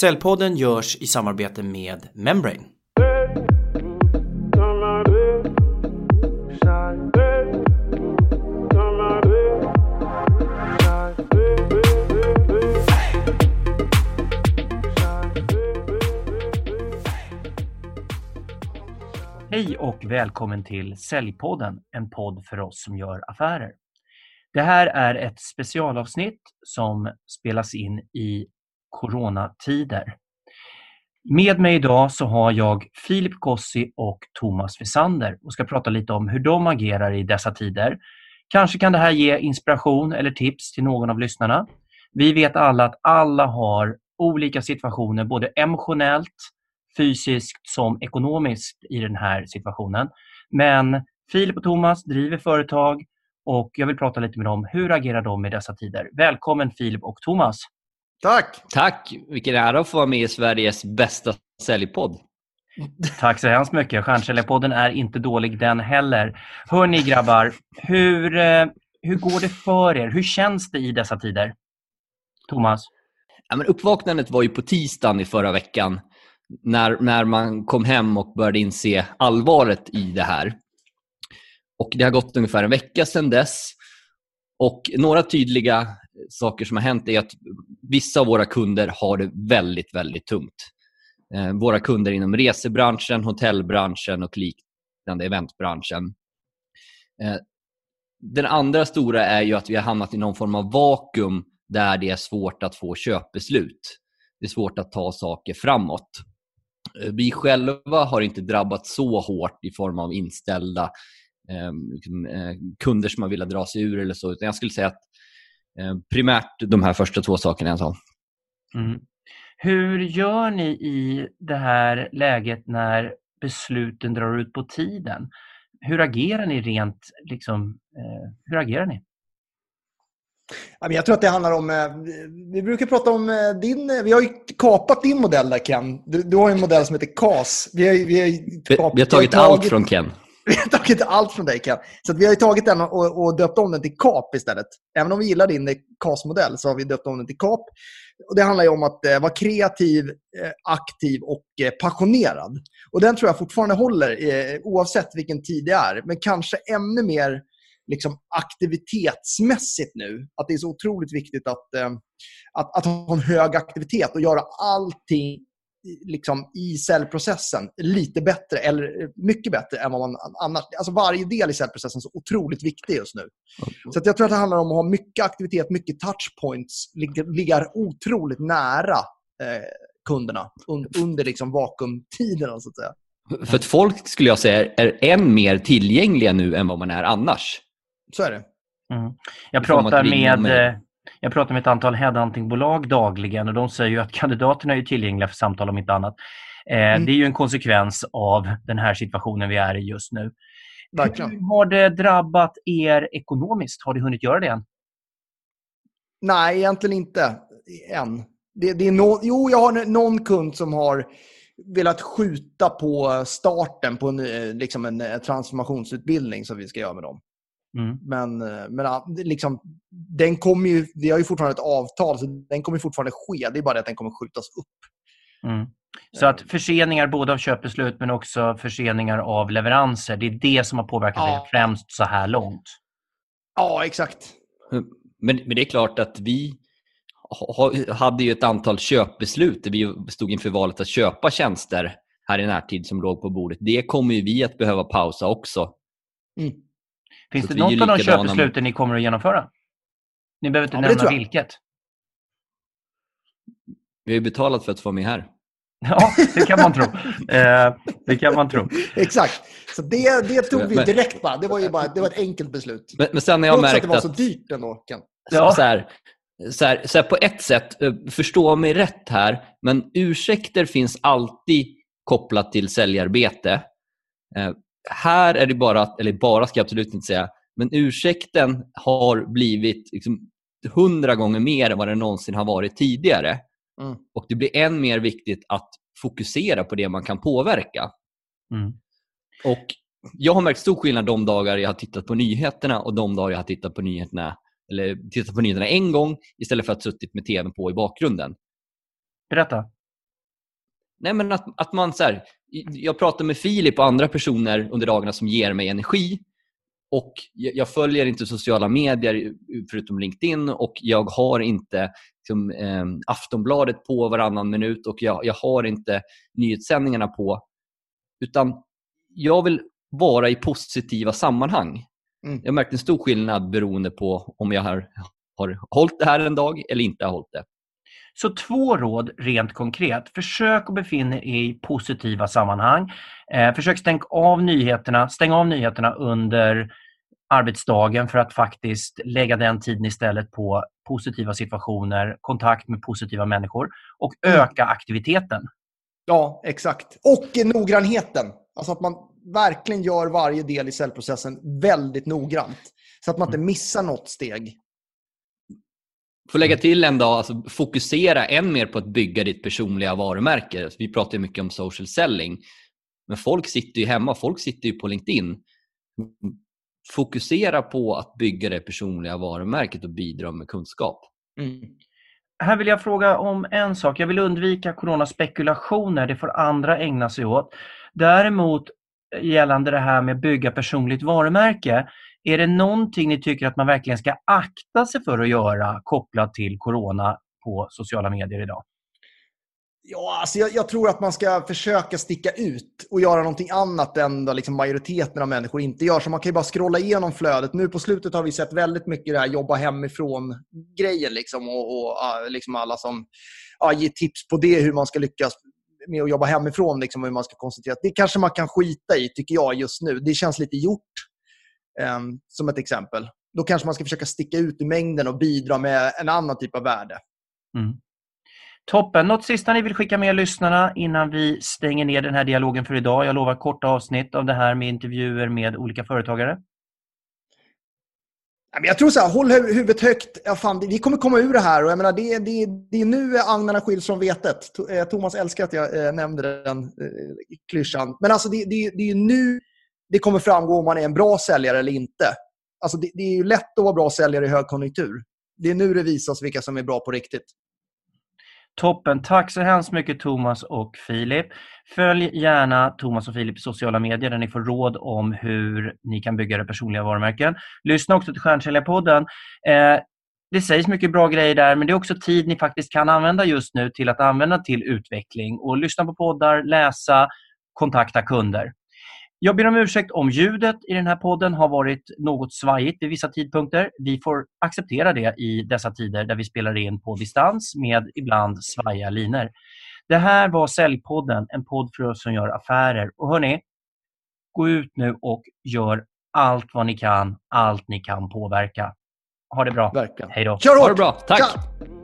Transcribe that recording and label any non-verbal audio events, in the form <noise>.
Cellpodden görs i samarbete med Membrane. Hej och välkommen till Säljpodden, en podd för oss som gör affärer. Det här är ett specialavsnitt som spelas in i coronatider. Med mig idag så har jag Filip Gossi och Thomas Wessander och ska prata lite om hur de agerar i dessa tider. Kanske kan det här ge inspiration eller tips till någon av lyssnarna. Vi vet alla att alla har olika situationer, både emotionellt, fysiskt som ekonomiskt i den här situationen. Men Filip och Thomas driver företag och jag vill prata lite med dem. Hur agerar de i dessa tider? Välkommen Filip och Thomas. Tack! Tack! Vilken ära att få vara med i Sveriges bästa säljpodd. Tack så hemskt mycket. Stjärnsäljarpodden är inte dålig den heller. Hörni grabbar, hur, eh, hur går det för er? Hur känns det i dessa tider? Thomas? Ja, men uppvaknandet var ju på tisdagen i förra veckan när, när man kom hem och började inse allvaret i det här. Och Det har gått ungefär en vecka sedan dess. Och Några tydliga saker som har hänt är att vissa av våra kunder har det väldigt, väldigt tungt. Eh, våra kunder inom resebranschen, hotellbranschen och liknande eventbranschen. Eh, den andra stora är ju att vi har hamnat i någon form av vakuum där det är svårt att få köpbeslut. Det är svårt att ta saker framåt. Eh, vi själva har inte drabbats så hårt i form av inställda eh, liksom, kunder som har velat dra sig ur eller så. Utan jag skulle säga att primärt de här första två sakerna jag sa. Mm. Hur gör ni i det här läget när besluten drar ut på tiden? Hur agerar ni rent, liksom, eh, hur agerar ni? Jag tror att det handlar om, eh, vi brukar prata om eh, din, eh, vi har ju kapat din modell där Ken. Du, du har en modell som heter KAS. Vi har, vi har, kapat, vi har tagit, vi har tagit allt från Ken. Vi har tagit allt från dig Ken. Så vi har tagit den och, och döpt om den till KAP istället. Även om vi gillar din eh, KAS-modell så har vi döpt om den till KAP. Och det handlar ju om att eh, vara kreativ, eh, aktiv och eh, passionerad. Och den tror jag fortfarande håller eh, oavsett vilken tid det är. Men kanske ännu mer liksom aktivitetsmässigt nu. Att det är så otroligt viktigt att, eh, att, att ha en hög aktivitet och göra allting liksom, i cellprocessen lite bättre, eller mycket bättre än vad man annars... Alltså varje del i cellprocessen är så otroligt viktig just nu. Mm. Så jag tror att det handlar om att ha mycket aktivitet, mycket touchpoints, ligga otroligt nära eh, kunderna under liksom vakuumtiderna, så att säga. För att folk, skulle jag säga, är än mer tillgängliga nu än vad man är annars. Så är det. Mm. Jag, pratar med, med, eh, jag pratar med ett antal headhuntingbolag dagligen och de säger att kandidaterna är tillgängliga för samtal om inte annat. Eh, mm. Det är ju en konsekvens av den här situationen vi är i just nu. Verkligen. Hur har det drabbat er ekonomiskt? Har det hunnit göra det än? Nej, egentligen inte än. Det, det är no jo, jag har någon kund som har velat skjuta på starten på en, eh, liksom en transformationsutbildning som vi ska göra med dem. Mm. Men, eh, men liksom, den kommer ju, vi har ju fortfarande ett avtal, så den kommer fortfarande ske. Det är bara det att den kommer skjutas upp. Mm. Så att förseningar både av köpbeslut men också förseningar av leveranser, det är det som har påverkat ja. er främst så här långt? Ja, exakt. Men, men det är klart att vi hade ju ett antal köpbeslut där vi stod inför valet att köpa tjänster här i närtid som låg på bordet. Det kommer ju vi att behöva pausa också. Mm. Finns det något av de köpbesluten ni kommer att genomföra? Ni behöver inte ja, nämna vilket. Vi har ju betalat för att få vara med här. Ja, det kan man tro. <laughs> Eh, det kan man tro. Exakt. Så det, det tog vi direkt bara. Det var ju bara det var ett enkelt beslut. Men, men sen har jag märkt att det var så dyrt ändå. Ja. Så här, så här, så här, på ett sätt, eh, förstå mig rätt här, men ursäkter finns alltid kopplat till säljarbete. Här är det bara, eller bara ska jag absolut inte säga, men ursäkten har blivit liksom hundra gånger mer än vad den någonsin har varit tidigare. Mm. Och Det blir än mer viktigt att fokusera på det man kan påverka. Mm. Och Jag har märkt stor skillnad de dagar jag har tittat på nyheterna och de dagar jag har tittat på nyheterna eller tittat på nyheterna en gång istället för att suttit med tvn på i bakgrunden. Berätta. Nej, men att, att man så här, jag pratar med Filip och andra personer under dagarna som ger mig energi och jag följer inte sociala medier förutom LinkedIn och jag har inte liksom, eh, Aftonbladet på varannan minut och jag, jag har inte nyhetssändningarna på. Utan jag vill vara i positiva sammanhang. Mm. Jag märkt en stor skillnad beroende på om jag har, har hållit det här en dag eller inte har hållit det. Så två råd rent konkret. Försök att befinna er i positiva sammanhang. Eh, försök stänga av nyheterna, stäng av nyheterna under arbetsdagen för att faktiskt lägga den tiden istället på positiva situationer, kontakt med positiva människor och mm. öka aktiviteten. Ja, exakt. Och noggrannheten. Alltså att man verkligen gör varje del i cellprocessen väldigt noggrant. Så att man inte mm. missar något steg. Får lägga till en dag, alltså fokusera än mer på att bygga ditt personliga varumärke. Alltså, vi pratar ju mycket om social selling. Men folk sitter ju hemma, folk sitter ju på LinkedIn. Fokusera på att bygga det personliga varumärket och bidra med kunskap. Mm. Här vill jag fråga om en sak. Jag vill undvika coronaspekulationer, det får andra ägna sig åt. Däremot eh, gällande det här med att bygga personligt varumärke, är det någonting ni tycker att man verkligen ska akta sig för att göra kopplat till corona på sociala medier idag? Ja, alltså jag, jag, tror att man ska försöka sticka ut och göra någonting annat än vad liksom majoriteten av människor inte gör. Så man kan ju bara scrolla igenom flödet. Nu på slutet har vi sett väldigt mycket det här jobba hemifrån-grejen. Liksom, och, och liksom alla som ja, ger tips på det, hur man ska lyckas med att jobba hemifrån. Liksom, hur man ska koncentrera Det kanske man kan skita i, tycker jag, just nu. Det känns lite gjort, som ett exempel. Då kanske man ska försöka sticka ut i mängden och bidra med en annan typ av värde. Mm. Toppen. Något sista ni vill skicka med lyssnarna innan vi stänger ner den här dialogen för idag? Jag lovar korta avsnitt av det här med intervjuer med olika företagare. Jag tror så här, håll huvudet högt. Ja, fan, vi kommer komma ur det här. Och jag menar, det, det, det är nu agnarna skiljs från vetet. Eh, Thomas älskar att jag eh, nämnde den eh, klyschan. Men alltså, det, det, det är nu det kommer framgå om man är en bra säljare eller inte. Alltså, det, det är ju lätt att vara bra säljare i högkonjunktur. Det är nu det visas vilka som är bra på riktigt. Toppen. Tack så hemskt mycket Thomas och Filip. Följ gärna Thomas och Filip i sociala medier där ni får råd om hur ni kan bygga era personliga varumärken. Lyssna också till Stjärnsäljarpodden. Eh, det sägs mycket bra grejer där, men det är också tid ni faktiskt kan använda just nu till att använda till utveckling och lyssna på poddar, läsa, kontakta kunder. Jag ber om ursäkt om ljudet i den här podden har varit något svajigt vid vissa tidpunkter. Vi får acceptera det i dessa tider där vi spelar in på distans med ibland svajiga liner. Det här var Säljpodden, en podd för oss som gör affärer. Och hörni, gå ut nu och gör allt vad ni kan, allt ni kan påverka. Ha det bra. Verkligen. Hej då. Kör hårt! Ha det bra. Tack! Tja!